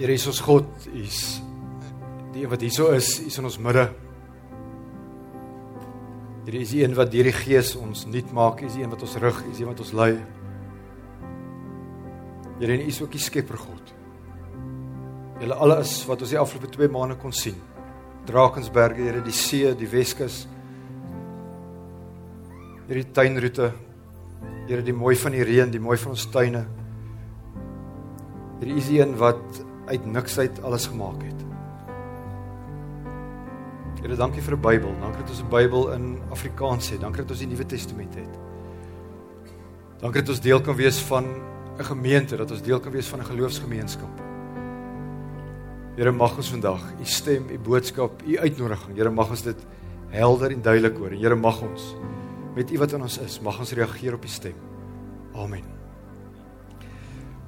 Here is ons God, is die wat hierso is, is in ons midde. Here is die een wat deur die Gees ons nuut maak, is die een wat ons rig, is die een wat ons lei. Here en U is ook die Skepper God. Julle alles wat ons die afgelope 2 maande kon sien. Drakensberge, Here, die see, die Weskus. Hierdie tuinroete. Here, die mooi van die reën, die mooi van ons tuine. Hier is een wat uit niks uit alles gemaak het. Here, dankie vir 'n Bybel. Dankie dat ons 'n Bybel in Afrikaans het. Dankie dat ons die Nuwe Testament het. Dankie dat ons deel kan wees van 'n gemeente, dat ons deel kan wees van 'n geloofsgemeenskap. Here, mag ons vandag u stem, u boodskap, u uitnodiging, Here, mag ons dit helder en duidelik hoor. En Here, mag ons met u wat in ons is, mag ons reageer op u stem. Amen.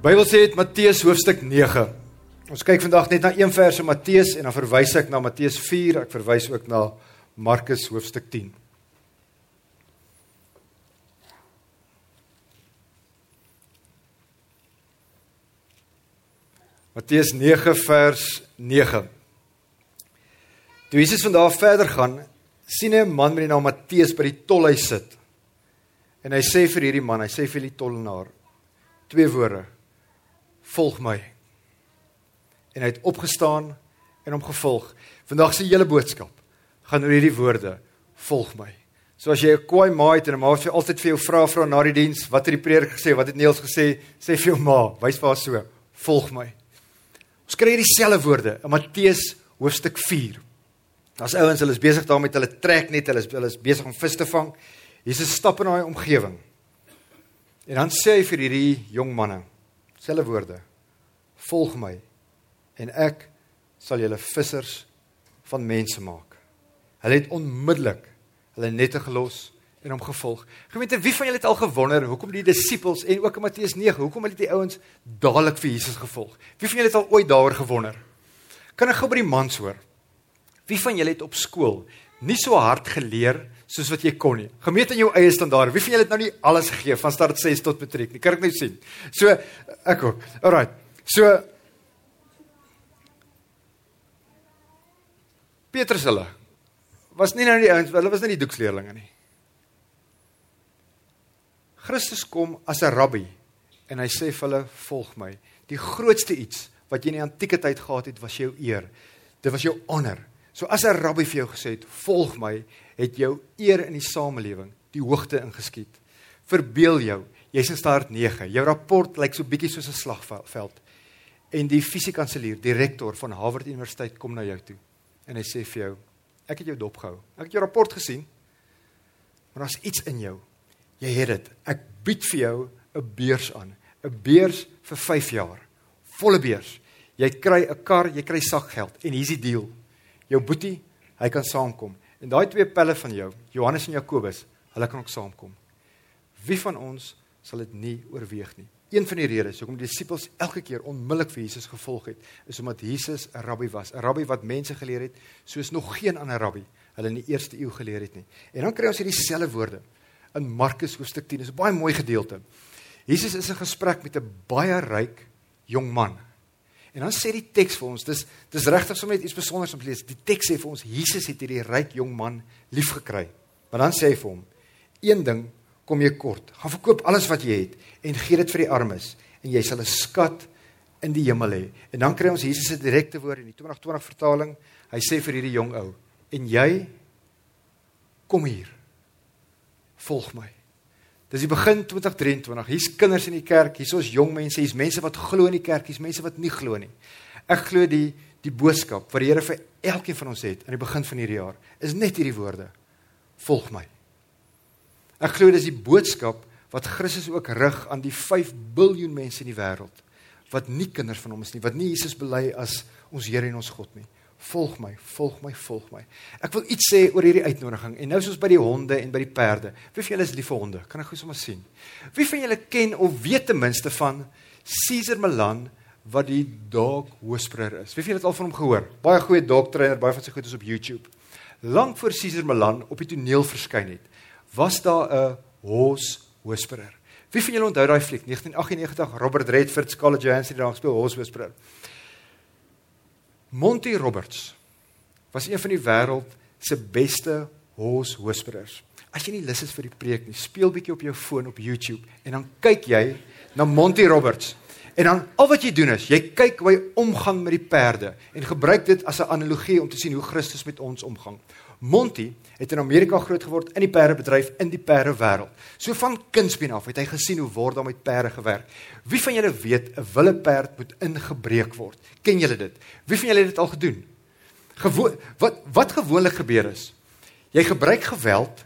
Bybel sê dit Matteus hoofstuk 9. Ons kyk vandag net na een vers in Matteus en dan verwys ek na Matteus 4, ek verwys ook na Markus hoofstuk 10. Matteus 9 vers 9. Toe Jesus van daar verder gaan, sien hy 'n man met die naam Matteus by die tolhuis sit. En hy sê vir hierdie man, hy sê vir die tollenaar twee woorde: volg my. En hy het opgestaan en hom gevolg. Vandag se hele boodskap gaan oor hierdie woorde: volg my. So as jy 'n kwaai ma het en 'n ma sê altyd vir jou vra vra na die diens, wat het die preek gesê? Wat het Neels gesê? Sê vir jou ma, wys vir haar so: volg my. Ons kry hierdie selfde woorde in Matteus hoofstuk 4. Daar's ouens, hulle is besig daarmee met hulle trek net, hulle is hulle is besig om vis te vang. Jesus stap in daai omgewing. En dan sê hy vir hierdie jong manne: selfe woorde. Volg my en ek sal julle vissers van mense maak. Hulle het onmiddellik hulle nette gelos en hom gevolg. Gemeente, wie van julle het al gewonder hoekom die disippels en ook in Matteus 9, hoekom het die ouens dadelik vir Jesus gevolg? Wie van julle het al ooit daaroor gewonder? Kan ek gou by die mans hoor? Wie van julle het op skool nie so hard geleer soos wat jy kon nie. Gemeet aan jou eie standaarde. Wie van julle het nou nie alles gegee van start 6 tot matriek nie? Kan ek net sien. So ek ook. Alraai. So Petrus hulle was nie nou die ouens, hulle was nie die doeksleerlinge nie. Christus kom as 'n rabbi en hy sê vir hulle volg my. Die grootste iets wat jy in die antieke tyd gehad het was jou eer. Dit was jou honor. So as 'n rabbi vir jou gesê het, "Volg my," het jou eer in die samelewing die hoogte ingeskiet. Verbeel jou, jy's in staat 9. Jou rapport lyk so bietjie soos 'n slagveld. En die fisiekanselier, die rektor van Harvard Universiteit kom na jou toe en hy sê vir jou, "Ek het jou dopgehou. Ek het jou rapport gesien. Maar daar's iets in jou. Jy het dit. Ek bied vir jou 'n beurs aan, 'n beurs vir 5 jaar. Volle beurs. Jy kry 'n kar, jy kry sakgeld en hier's die deal." jou boetie, hy kan saamkom. En daai twee pelle van jou, Johannes en Jakobus, hulle kan ook saamkom. Wie van ons sal dit nie oorweeg nie? Een van die redes hoekom die disippels elke keer onmiddellik vir Jesus gevolg het, is omdat Jesus 'n rabbi was, 'n rabbi wat mense geleer het soos nog geen ander rabbi hulle in die eerste eeu geleer het nie. En dan kry ons hierdie selfde woorde in Markus hoofstuk 10. Dis 'n baie mooi gedeelte. Jesus is in gesprek met 'n baie ryk jong man. En dan sê die teks vir ons, dis dis regtig sommer iets spesiaals om te lees. Die teks sê vir ons Jesus het hierdie ryk jong man liefgekry. Maar dan sê hy vir hom: "Een ding kom jy kort. Gaan verkoop alles wat jy het en gee dit vir die armes en jy sal 'n skat in die hemel hê." En dan kry ons Jesus se direkte woord in die 2020 vertaling. Hy sê vir hierdie jong ou: "En jy kom hier. Volg my." Dis die begin 2023. Hier's kinders in die kerk, hier's ons jong mense, hier's mense wat glo in die kerk, hier's mense wat nie glo nie. Ek glo die die boodskap wat die Here vir elkeen van ons het aan die begin van hierdie jaar is net hierdie woorde: Volg my. Ek glo dis die boodskap wat Christus ook rig aan die 5 miljard mense in die wêreld wat nie kinders van hom is nie, wat nie Jesus bely as ons Here en ons God nie volg my, volg my, volg my. Ek wil iets sê oor hierdie uitnodiging. En nou is ons by die honde en by die perde. Wie van julle is lief vir honde? Kan ek gou sommer sien? Wie van julle ken of weet ten minste van Caesar Milan wat die dog whisperer is? Wie van julle het al van hom gehoor? Baie goeie dog trainer, baie van sy goed is op YouTube. Lank voor Caesar Milan op die toneel verskyn het, was daar 'n horse whisperer. Wie van julle onthou daai fliek 1998 Robert Redford, Scarlett Johansson het daar gespeel horse whisperer. Monty Roberts was een van die wêreld se beste horse whisperers. As jy nie lus is vir die preek nie, speel bietjie op jou foon op YouTube en dan kyk jy na Monty Roberts. En dan al wat jy doen is, jy kyk hoe hy omgang met die perde en gebruik dit as 'n analogie om te sien hoe Christus met ons omgang. Monty het in Amerika groot geword in die perdebedryf in die perde wêreld. So van kindsbeen af het hy gesien hoe word daar met perde gewerk. Wie van julle weet 'n wille perd moet ingebreek word? Ken julle dit? Wie van julle het dit al gedoen? Gewo wat wat gewoonlik gebeur is, jy gebruik geweld.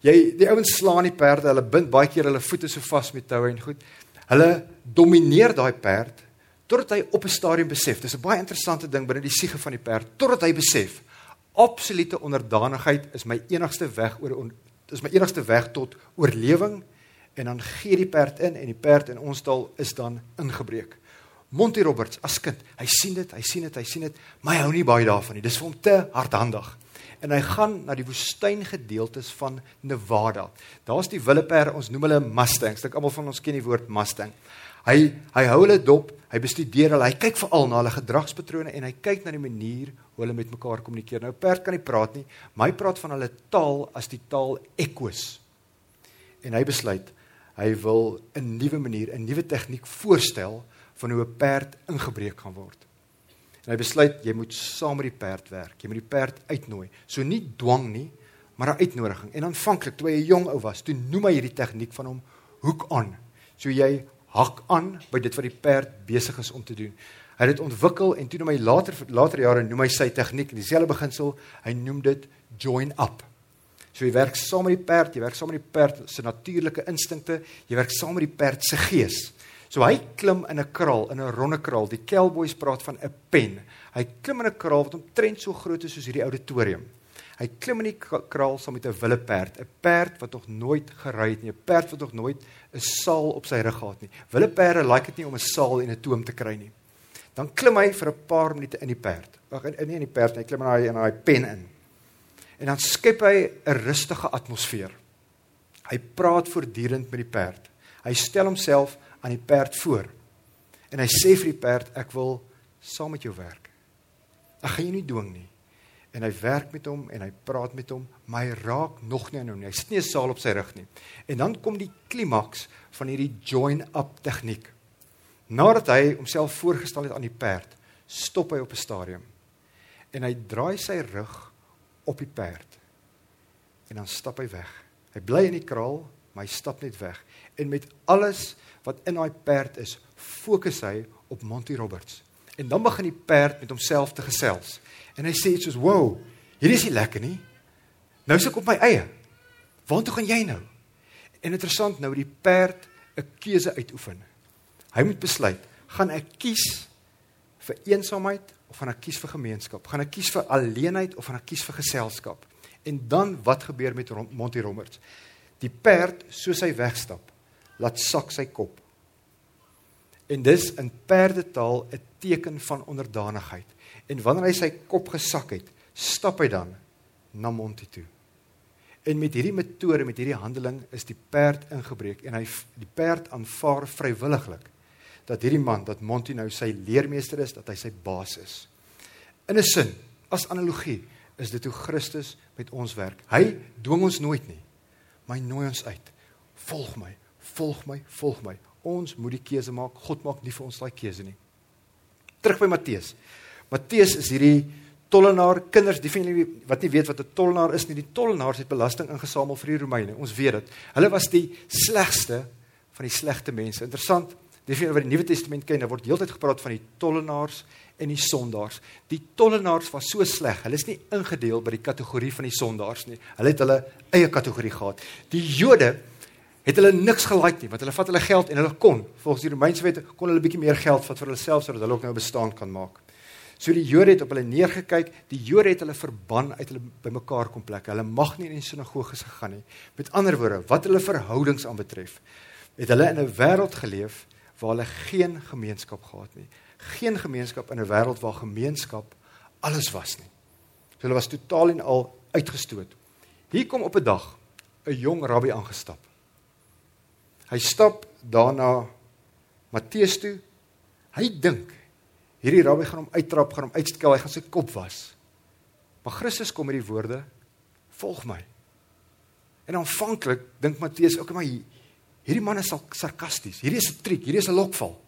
Jy die ouens slaan die perde, hulle bind baie keer hulle voete so vas met toue en goed. Hulle domineer daai perd totdat hy op 'n stadium besef. Dis 'n baie interessante ding binne die siege van die perd totdat hy besef absolute onderdanigheid is my enigste weg oor is my enigste weg tot oorlewing en dan gee die perd in en die perd in ons taal is dan ingebreek. Monty Roberts as kind, hy sien dit, hy sien dit, hy sien dit, maar hy hou nie baie daarvan nie. Dis vir hom te hardhandig en hy gaan na die woestyngedeeltes van Nevada. Daar's die wille perde, ons noem hulle mustangs. Dink almal van ons ken die woord mustang. Hy hy hou hulle dop, hy bestudeer hulle, hy kyk veral na hulle gedragspatrone en hy kyk na die manier hoe hulle met mekaar kommunikeer. Nou perd kan nie praat nie, maar hy praat van hulle taal as die taal ekos. En hy besluit hy wil 'n nuwe manier, 'n nuwe tegniek voorstel van hoe 'n perd ingebreek kan word. En hy besluit jy moet saam met die perd werk. Jy moet die perd uitnooi. So nie dwang nie, maar 'n uitnodiging. En aanvanklik toe hy 'n jong ou was, toe noem hy hierdie tegniek van hom hoek aan. So jy hak aan by dit wat die perd besig is om te doen. Hy het dit ontwikkel en toe noem hy later later jare noem hy sy tegniek in dieselfde beginsel, hy noem dit join up. So jy werk saam met die perd, jy werk saam met die perd se natuurlike instinkte, jy werk saam met die perd se gees. So hy klim in 'n kraal, in 'n ronde kraal. Die cowboys praat van 'n pen. Hy klim in 'n kraal wat omtrent so groot is soos hierdie auditorium. Hy klim in die kraal saam met 'n wille perd, 'n perd wat nog nooit gery het nie, 'n perd wat nog nooit 'n saal op sy rug gehad nie. Wille perde like dit nie om 'n saal en 'n toom te kry nie. Dan klim hy vir 'n paar minute in die perd. In nie in die perd nie, hy klim in daai in daai pen in. En dan skep hy 'n rustige atmosfeer. Hy praat voortdurend met die perd. Hy stel homself aan die perd voor. En hy sê vir die perd, ek wil saam met jou werk. Ek gaan jou nie dwing nie. En hy werk met hom en hy praat met hom, maar hy raak nog nie aan hom nie. Hy sit nie 'n saal op sy rug nie. En dan kom die klimaks van hierdie join up tegniek. Nadat hy homself voorgestel het aan die perd, stop hy op 'n stadium. En hy draai sy rug op die perd. En dan stap hy weg. Hy bly in die kraal, maar hy stap net weg. En met alles wat in daai perd is, fokus hy op Monty Roberts. En dan begin die perd met homself te gesels. En hy sê iets soos: "Wow, hierdie is nie lekker nie. Nou suk op my eie. Waartoe gaan jy nou?" En interessant nou die perd 'n keuse uitoefen. Hy moet besluit, gaan ek kies vir eensaamheid of gaan ek kies vir gemeenskap? Gaan ek kies vir alleenheid of gaan ek kies vir geselskap? En dan wat gebeur met Monty Roberts? Die perd soos hy wegstap, laat sak sy kop. En dis in perdetaal 'n teken van onderdanigheid. En wanneer hy sy kop gesak het, stap hy dan na Monty toe. En met hierdie metode, met hierdie handeling is die perd ingebreek en hy die perd aanvaar vrywilliglik dat hierdie man, dat Monty nou sy leermeester is, dat hy sy baas is. In 'n sin, as analogie, is dit hoe Christus met ons werk. Hy dwing ons nooit nie, maar hy nooi ons uit. Volg my, volg my, volg my. Ons moet die keuse maak. God maak nie vir ons daai keuse nie. Terug by Matteus. Matteus is hierdie tollenaar, kinders, die van julle wat nie weet wat 'n tollenaar is nie, die tollenaars het belasting ingesamel vir die Romeine. Ons weet dit. Hulle was die slegste van die slegte mense. Interessant. Die van julle wat die Nuwe Testament ken, daar word heeltyd gepraat van die tollenaars en die sondaars. Die tollenaars was so sleg. Hulle is nie ingedeel by die kategorie van die sondaars nie. Hulle het hulle eie kategorie gehad. Die Jode het hulle niks gelike nie want hulle vat hulle geld en hulle kon volgens die Romeinse wet kon hulle 'n bietjie meer geld vat vir hulle self sodat hulle ook nou bestaan kan maak. So die Jode het op hulle neergekyk, die Jode het hulle verban uit hulle bymekaar kom plek. Hulle mag nie in die sinagoges gegaan nie. Met ander woorde, wat hulle verhoudings aanbetref, het hulle in 'n wêreld geleef waar hulle geen gemeenskap gehad nie. Geen gemeenskap in 'n wêreld waar gemeenskap alles was nie. So hulle was totaal en al uitgestoot. Hier kom op 'n dag 'n jong rabbi aangestap. Hy stap daarna Matteus toe. Hy dink hierdie rabbi gaan hom uittrap, gaan hom uitskel, hy gaan sy kop was. Maar Christus kom met die woorde: "Volg my." En aanvanklik dink Matteus, "Oké, maar hierdie man is sarkasties. Hierdie is 'n triek, hierdie is 'n lokval."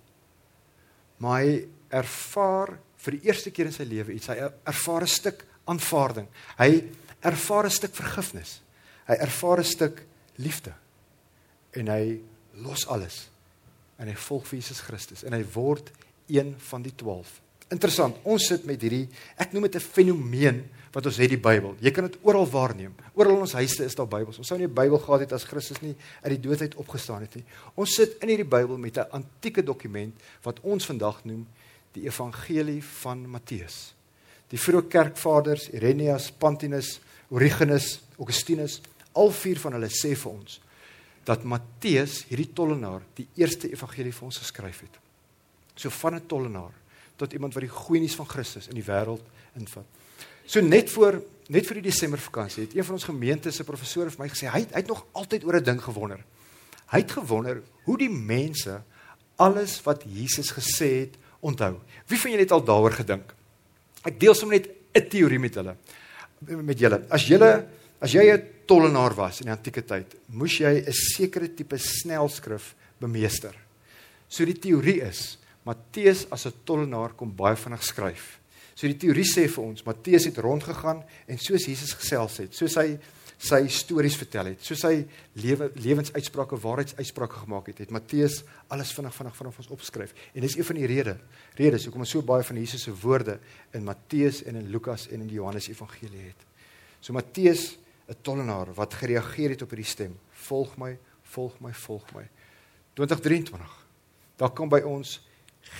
Maar hy ervaar vir die eerste keer in sy lewe iets. Hy ervaar 'n stuk aanvaarding. Hy ervaar 'n stuk vergifnis. Hy ervaar 'n stuk liefde. En hy los alles. En hy volg vir Jesus Christus en hy word een van die 12. Interessant, ons sit met hierdie ek noem dit 'n fenomeen wat ons het die Bybel. Jy kan dit oral waarneem. Oral in ons huise is daar Bybels. Ons sou nie 'n Bybel gehad het as Christus nie uit die dood uit opgestaan het nie. Ons sit in hierdie Bybel met 'n antieke dokument wat ons vandag noem die Evangelie van Matteus. Die vroeë kerkvaders, Irenaeus, Pantinus, Origenes, Augustinus, al vier van hulle sê vir ons dat Matteus, hierdie tollenaar, die eerste evangelie vir ons geskryf het. So van 'n tollenaar tot iemand wat die goeie nuus van Christus in die wêreld invat. So net voor net vir die Desember vakansie het een van ons gemeente se professore vir my gesê hy hy het nog altyd oor 'n ding gewonder. Hy het gewonder hoe die mense alles wat Jesus gesê het onthou. Wie van julle het al daaroor gedink? Ek deel sommer net 'n teorie met hulle met julle. As julle as jy 'n tollenaar was in die antieke tyd, moes jy 'n sekere tipe snelskrif bemeester. So die teorie is Matteus as 'n tollenaar kom baie vinnig skryf. So die teorie sê vir ons, Matteus het rondgegaan en soos Jesus gesels het, soos hy sy stories vertel het, soos hy lewe lewensuitsprake, waarheidsuitsprake gemaak het, het Matteus alles vinnig vinnig van ons opskryf. En dis een van die redes, redes hoekom ons so baie van Jesus se woorde in Matteus en in Lukas en in die Johannes Evangelie het. So Matteus, 'n tollenaar wat gereageer het op hierdie stem, volg my, volg my, volg my. 2023. Daar kom by ons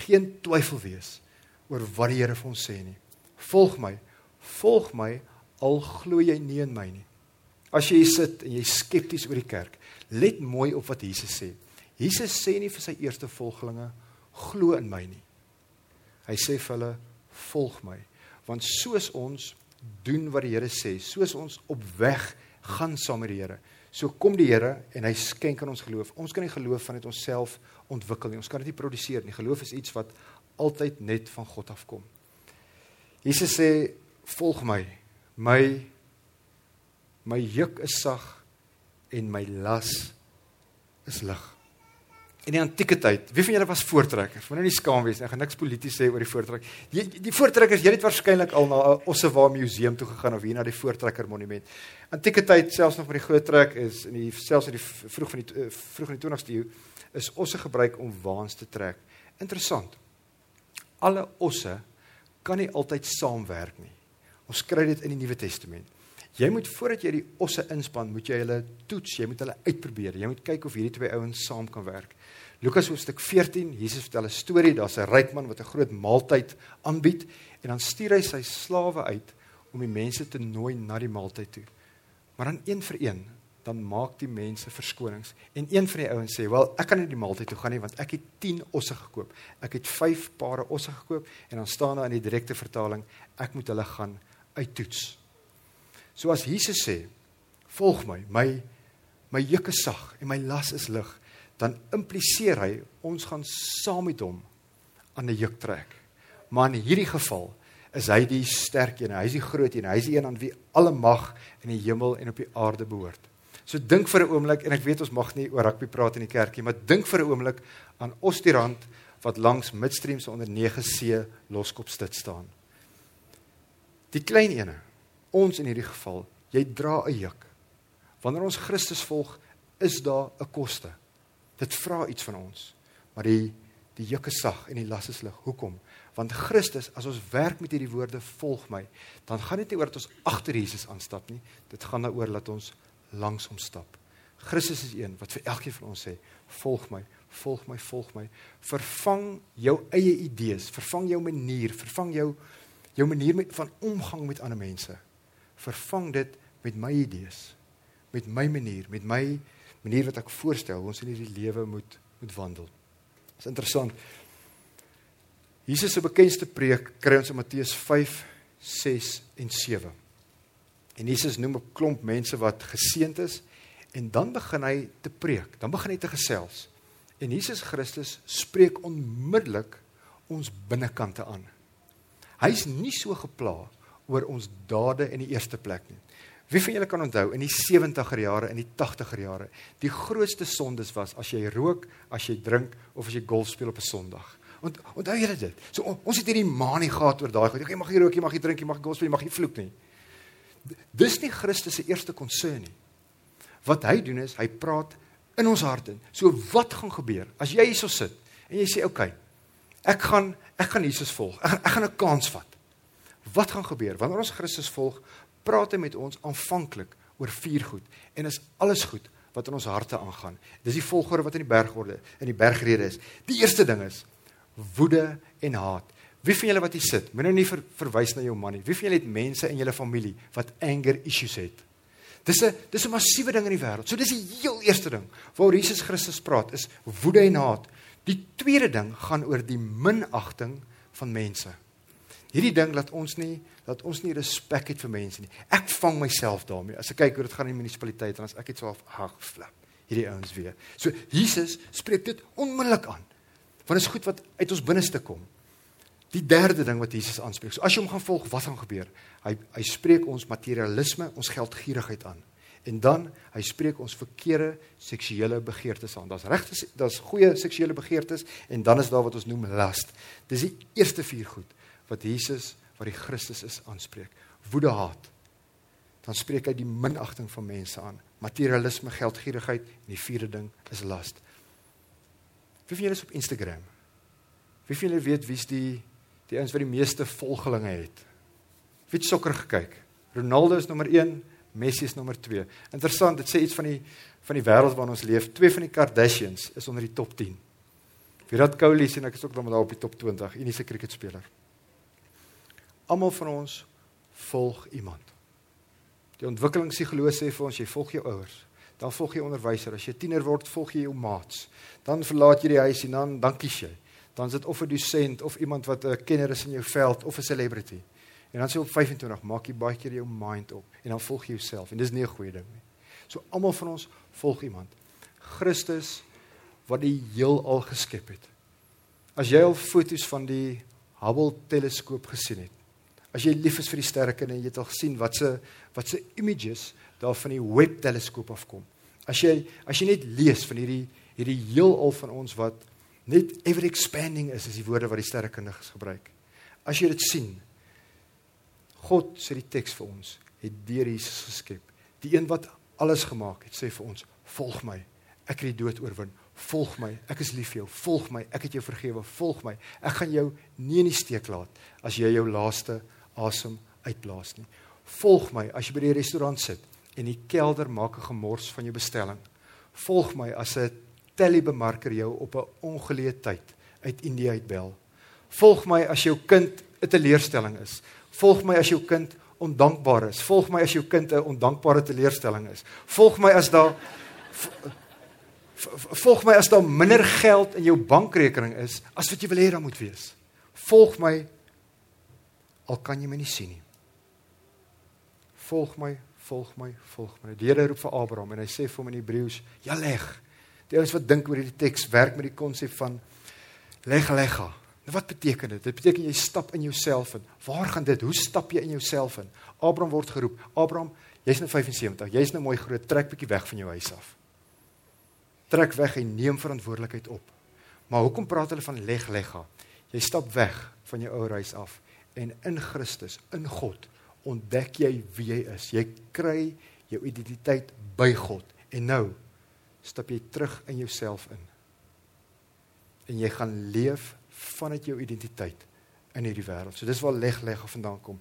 geen twyfel wees oor wat die Here vir ons sê nie. Volg my. Volg my al glo jy nie in my nie. As jy sit en jy skepties oor die kerk, let mooi op wat Jesus sê. Jesus sê nie vir sy eerste volgelinge glo in my nie. Hy sê vir hulle volg my. Want soos ons doen wat die Here sê, soos ons op weg gaan saam met die Here, so kom die Here en hy skenk aan ons geloof. Ons kan nie geloof vanuit onsself ontwikkel nie. Ons kan dit nie produseer nie. Geloof is iets wat altyd net van God afkom. Jesus sê volg my. My my juk is sag en my las is lig. In die antieke tyd, wie van julle was voortrekkers? Moenie nie skaam wees nie. Ek gaan niks polities sê oor die voortrek. Die, die voortrekkers, jy het waarskynlik al na 'n Ossewa museum toe gegaan of hier na die voortrekker monument. Antieke tyd, selfs nog met die groot trek is in die selfs in die vroeg van die vroeg in die 20ste eeu is osse gebruik om waans te trek. Interessant alle osse kan nie altyd saamwerk nie. Ons kry dit in die Nuwe Testament. Jy moet voordat jy die osse inspan, moet jy hulle toets, jy moet hulle uitprobeer. Jy moet kyk of hierdie twee ouens saam kan werk. Lukas hoofstuk 14, Jesus vertel 'n storie, daar's 'n ryk man wat 'n groot maaltyd aanbied en dan stuur hy sy slawe uit om die mense te nooi na die maaltyd toe. Maar dan een vir een, dan maak die mense verskonings. En een van die ouens sê, "Wel, ek kan nie die maaltyd toe gaan nie want ek het 10 osse gekoop. Ek het 5 pare osse gekoop." En dan staan daar in die direkte vertaling, "Ek moet hulle gaan uittoets." So as Jesus sê, "Volg my, my my juk is sag en my las is lig," dan impliseer hy ons gaan saam met hom aan 'n juk trek. Maar in hierdie geval is hy die sterk een, hy is die groot een, hy is die een aan wie alle mag in die hemel en op die aarde behoort. So dink vir 'n oomblik en ek weet ons mag nie oor rugby praat in die kerkie, maar dink vir 'n oomblik aan Ostirand wat langs Midstream se onder 9C loskop stit staan. Die klein ene, ons in hierdie geval, jy dra 'n juk. Wanneer ons Christus volg, is daar 'n koste. Dit vra iets van ons. Maar die die juk is sag en die las is lig. Hoekom? Want Christus, as ons werk met hierdie woorde volg my, dan gaan dit nie oor dat ons agter Jesus aanstap nie. Dit gaan daaroor dat ons langs hom stap. Christus is een wat vir elkeen van ons sê, volg my, volg my, volg my. Vervang jou eie idees, vervang jou manier, vervang jou jou manier met van omgang met ander mense. Vervang dit met my idees, met my manier, met my manier wat ek voorstel ons in hierdie lewe moet moet wandel. Dit is interessant. Jesus se bekendste preek kry ons in Matteus 5, 6 en 7. En Jesus noem 'n klomp mense wat geseënd is en dan begin hy te preek. Dan begin hy te gesels. En Jesus Christus spreek onmiddellik ons binnekante aan. Hy's nie so gepla oor ons dade in die eerste plek nie. Wie van julle kan onthou in die 70er jare en die 80er jare, die grootste sondes was as jy rook, as jy drink of as jy golf speel op 'n Sondag. Ont, onthou julle dit? So on, ons het hierdie manie gehad oor daai goed. Jy mag nie rook, jy mag nie drink, jy mag nie golf speel, jy mag nie vloek nie. Dis nie Christus se eerste konsern nie. Wat hy doen is hy praat in ons harte. So wat gaan gebeur as jy hierso sit en jy sê oké, okay, ek gaan ek gaan Jesus volg. Ek, ek gaan 'n kans vat. Wat gaan gebeur wanneer ons Christus volg? praat hy met ons aanvanklik oor vier goed en is alles goed wat in ons harte aangaan. Dis die volgorde wat in die bergorde in die bergrede is. Die eerste ding is woede en haat. Wie van julle wat hier sit, moet nou nie ver, verwys na jou man nie. Wie van julle het mense in julle familie wat anger issues het? Dis 'n dis 'n massiewe ding in die wêreld. So dis die heel eerste ding waaroor Jesus Christus praat is woede en haat. Die tweede ding gaan oor die minagting van mense. Hierdie ding laat ons nie dat ons nie respek het vir mense nie. Ek vang myself daarmee. As ek kyk hoe dit gaan in die munisipaliteit en as ek iets so ag flap. Hierdie ouens weer. So Jesus spreek dit onmiddellik aan. Want is goed wat uit ons binneste kom. Die derde ding wat Jesus aanspreek. So as jy hom gaan volg, wat gaan gebeur? Hy hy spreek ons materialisme, ons geldgierigheid aan. En dan hy spreek ons verkeerde seksuele begeertes aan. Daar's regte daar's goeie seksuele begeertes en dan is daar wat ons noem lust. Dis die eerste vier goed wat Jesus wat die Christus is aanspreek. Woede haat. Dan spreek hy die minagting van mense aan. Materialisme, geldgierigheid en die vierde ding is last. Wie van julle is op Instagram? Wie van julle weet wie's die die ouens wat die meeste volgelinge het? Wie het sokker gekyk? Ronaldo is nommer 1, Messi is nommer 2. Interessant, dit sê iets van die van die wêreld waarin ons leef. Twee van die Kardashians is onder die top 10. Virat Kohli sien ek is ook dan daar op die top 20, Indiese kriketspeler. Almal van ons volg iemand. Die ontwikkelingspsigoloog sê vir ons jy volg jou ouers, dan volg jy onderwyser, as jy tiener word, volg jy jou maats. Dan verlaat jy die huis en dan dan kies jy. Dan is dit of 'n dosent of iemand wat 'n kenner is in jou veld of 'n celebrity. En dan sê op 25 maak jy baie keer jou mind op en dan volg jy jouself en dis nie 'n goeie ding nie. So almal van ons volg iemand. Christus wat die heelal geskep het. As jy al foto's van die Hubble teleskoop gesien het, As jy lief is vir die sterrekunde jy het al gesien wat se wat se images daar van die Webb teleskoop afkom. As jy as jy net lees van hierdie hierdie heelal van ons wat net ever expanding is, is die woorde wat die sterrekundiges gebruik. As jy dit sien, God sê die teks vir ons, het deur Jesus geskep. Die een wat alles gemaak het, sê vir ons, volg my. Ek het die dood oorwin. Volg my. Ek is lief vir jou. Volg my. Ek het jou vergewe. Volg my. Ek gaan jou nie in die steek laat as jy jou laaste asem uitblaas nie. Volg my as jy by die restaurant sit en die kelder maak 'n gemors van jou bestelling. Volg my as 'n telebemarker jou op 'n ongeleë tyd uit Indië uitbel. Volg my as jou kind 'n teleurstelling is. Volg my as jou kind ondankbaar is. Volg my as jou kind 'n ondankbare teleurstelling is. Volg my as daar volg my as daar minder geld in jou bankrekening is as wat jy wil hê daar moet wees. Volg my al kan jy my nie sien nie. Volg my, volg my, volg my. Die Here roep vir Abraham en hy sê vir hom in Hebreëus, "Ja leg." Die ouens wat dink oor hierdie teks werk met die konsep van leg legga. Nou wat beteken dit? Dit beteken jy stap in jouself in. Waar gaan dit? Hoe stap jy in jouself in? Abraham word geroep. Abraham, jy's nou 75. Jy's nou mooi groot. Trek bietjie weg van jou huis af. Trek weg en neem verantwoordelikheid op. Maar hoekom praat hulle van leg legga? Jy stap weg van jou ou huis af en in Christus, in God, ontdek jy wie jy is. Jy kry jou identiteit by God. En nou stap jy terug in jouself in. En jy gaan leef vanuit jou identiteit in hierdie wêreld. So dis waar leg leg of vandaan kom.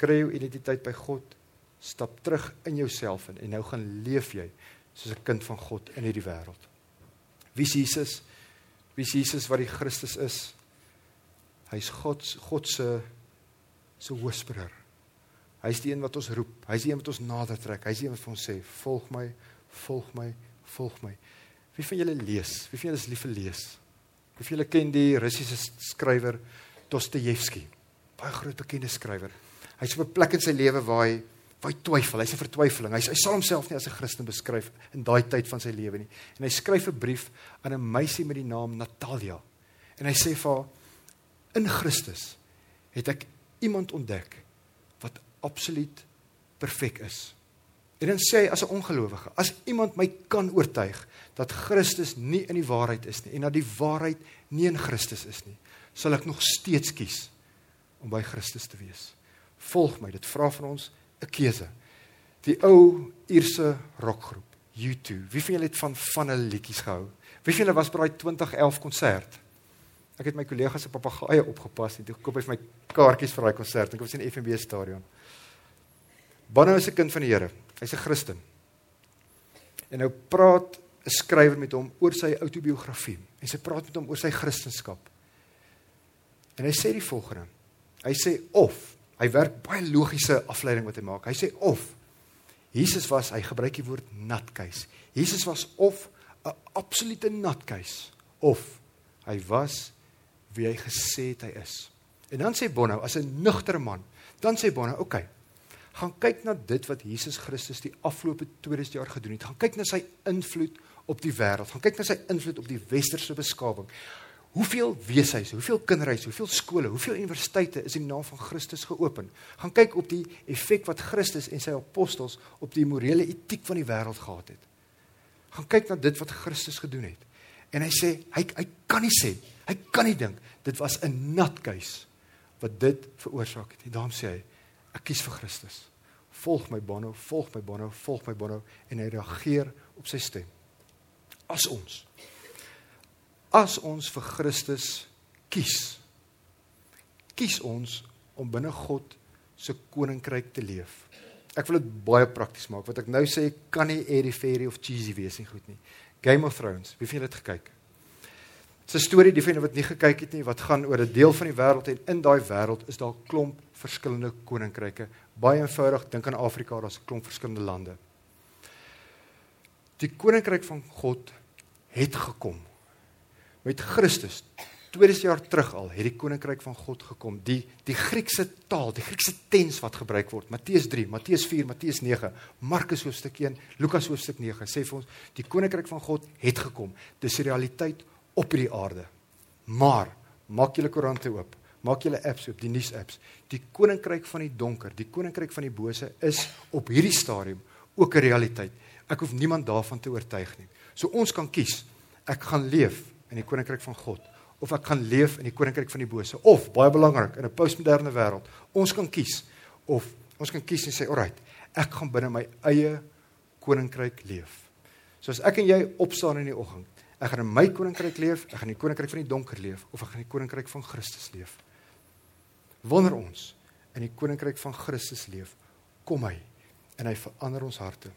Kry jou identiteit by God, stap terug in jouself in en nou gaan leef jy soos 'n kind van God in hierdie wêreld. Wie is Jesus? Wie is Jesus wat die Christus is? Hy's God God se se hoëspreer. Hy's die een wat ons roep. Hy's die een wat ons nader trek. Hy's die een wat vir ons sê, "Volg my, volg my, volg my." Wie van julle lees? Wie van julle is lief vir lees? Wie van julle ken die Russiese skrywer Dostojewski? Baie groot bekende skrywer. Hy's op 'n plek in sy lewe waar hy waar hy twyfel. Hy's 'n vertwyfeling. Hy hy sal homself nie as 'n Christen beskryf in daai tyd van sy lewe nie. En hy skryf 'n brief aan 'n meisie met die naam Natalia. En hy sê vir haar In Christus het ek iemand ontdek wat absoluut perfek is. En dan sê hy as 'n ongelowige, as iemand my kan oortuig dat Christus nie in die waarheid is nie en dat die waarheid nie in Christus is nie, sal ek nog steeds kies om by Christus te wees. Volg my, dit vra van ons 'n keuse. Die ou Ierse rockgroep U2. Wie van julle het van van hulle liedjies gehou? Wie van julle was by daai 2011 konsert? Ek het my kollegas se papegaaie opgepas en toe koop hy vir my kaartjies vir daai konsert. Ek was in FNB stadion. Bono is 'n kind van die Here. Hy's 'n Christen. En nou praat 'n skrywer met hom oor sy outobiografie. En sy praat met hom oor sy kristendom. En hy sê die volgende. Hy sê of hy werk baie logiese afleiding wat hy maak. Hy sê of Jesus was, hy gebruik die woord natkeis. Jesus was of 'n absolute natkeis of hy was wie hy gesê het hy is. En dan sê Bono as 'n nugtere man, dan sê Bono, oké. Okay, gaan kyk na dit wat Jesus Christus die afgelope 2000 jaar gedoen het. Gaan kyk na sy invloed op die wêreld. Gaan kyk na sy invloed op die westerse beskawing. Hoeveel weeshuise, hoeveel kinderhuise, hoeveel skole, hoeveel universiteite is in die naam van Christus geopen? Gaan kyk op die effek wat Christus en sy apostels op die morele etiek van die wêreld gehad het. Gaan kyk na dit wat Christus gedoen het. En hy sê hy hy kan nie sê, hy kan nie dink dit was 'n natkeis wat dit veroorsaak het. En daarom sê hy ek kies vir Christus. Volg my Bono, volg my Bono, volg my Bono en hy reageer op sy stem. As ons as ons vir Christus kies, kies ons om binne God se koninkryk te leef. Ek wil dit baie prakties maak. Wat ek nou sê kan nie airy fairy of cheesy wees nie, goed nie. Game of Thrones, wie het gekyk? Dis 'n storie die julle wat nie gekyk het nie, wat gaan oor 'n deel van die wêreld en in daai wêreld is daar klomp verskillende koninkryke. Baie eenvoudig, dink aan Afrika, daar's 'n klomp verskillende lande. Die koninkryk van God het gekom met Christus 2000 jaar terug al het die koninkryk van God gekom. Die die Griekse taal, die Griekse tens wat gebruik word. Matteus 3, Matteus 4, Matteus 9, Markus hoofstuk 1, Lukas hoofstuk 9 sê vir ons die koninkryk van God het gekom. Dis 'n realiteit op hierdie aarde. Maar maak julle koerante oop. Maak julle apps oop, die nuus-apps. Die koninkryk van die donker, die koninkryk van die bose is op hierdie stadium ook 'n realiteit. Ek hoef niemand daarvan te oortuig nie. So ons kan kies. Ek gaan leef in die koninkryk van God of ek gaan leef in die koninkryk van die bose. Of baie belangrik in 'n postmoderne wêreld ons kan kies of ons kan kies en sê alright ek gaan binne my eie koninkryk leef. Soos ek en jy opstaan in die oggend ek gaan in my koninkryk leef ek gaan in die koninkryk van die donker leef of ek gaan in die koninkryk van Christus leef. Wanneer ons in die koninkryk van Christus leef kom hy en hy verander ons harte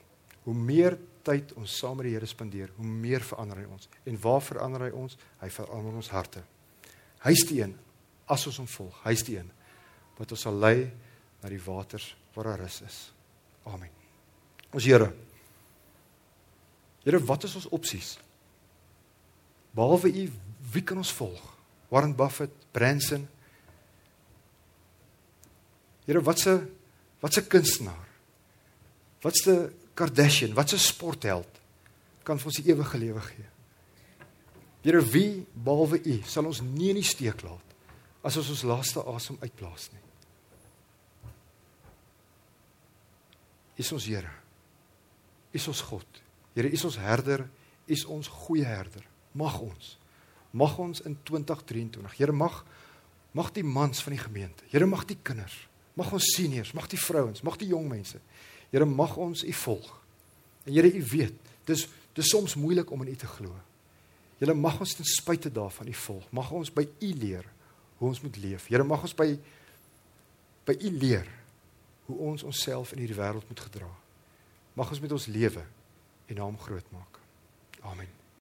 hoe meer tyd ons saam met die Here spandeer, hoe meer verander hy ons. En waar verander hy ons? Hy verander ons harte. Hy's die een as ons hom volg. Hy's die een wat ons sal lei na die waters waar daar rus is. Amen. Ons Here. Here, wat is ons opsies? Behalwe U, wie kan ons volg? Warren Buffett, Branson. Here, watse watse kunstenaar? Watse Kardashian, wat 'n sportheld kan vir ons die ewige lewe gee. Here wie behalwe U sal ons nie in die steek laat as ons ons laaste asem uitblaas nie. Is ons Here. Is ons God. Here is ons herder, is ons goeie herder. Mag ons mag ons in 2023. Here mag mag die mans van die gemeente. Here mag die kinders, mag ons seniors, mag die vrouens, mag die jong mense Here mag ons u volg. En Here u weet, dis dis soms moeilik om in u te glo. Here mag ons ten spyte daarvan u volg. Mag ons by u leer hoe ons moet leef. Here mag ons by by u leer hoe ons onsself in hierdie wêreld moet gedra. Mag ons met ons lewe en naam groot maak. Amen.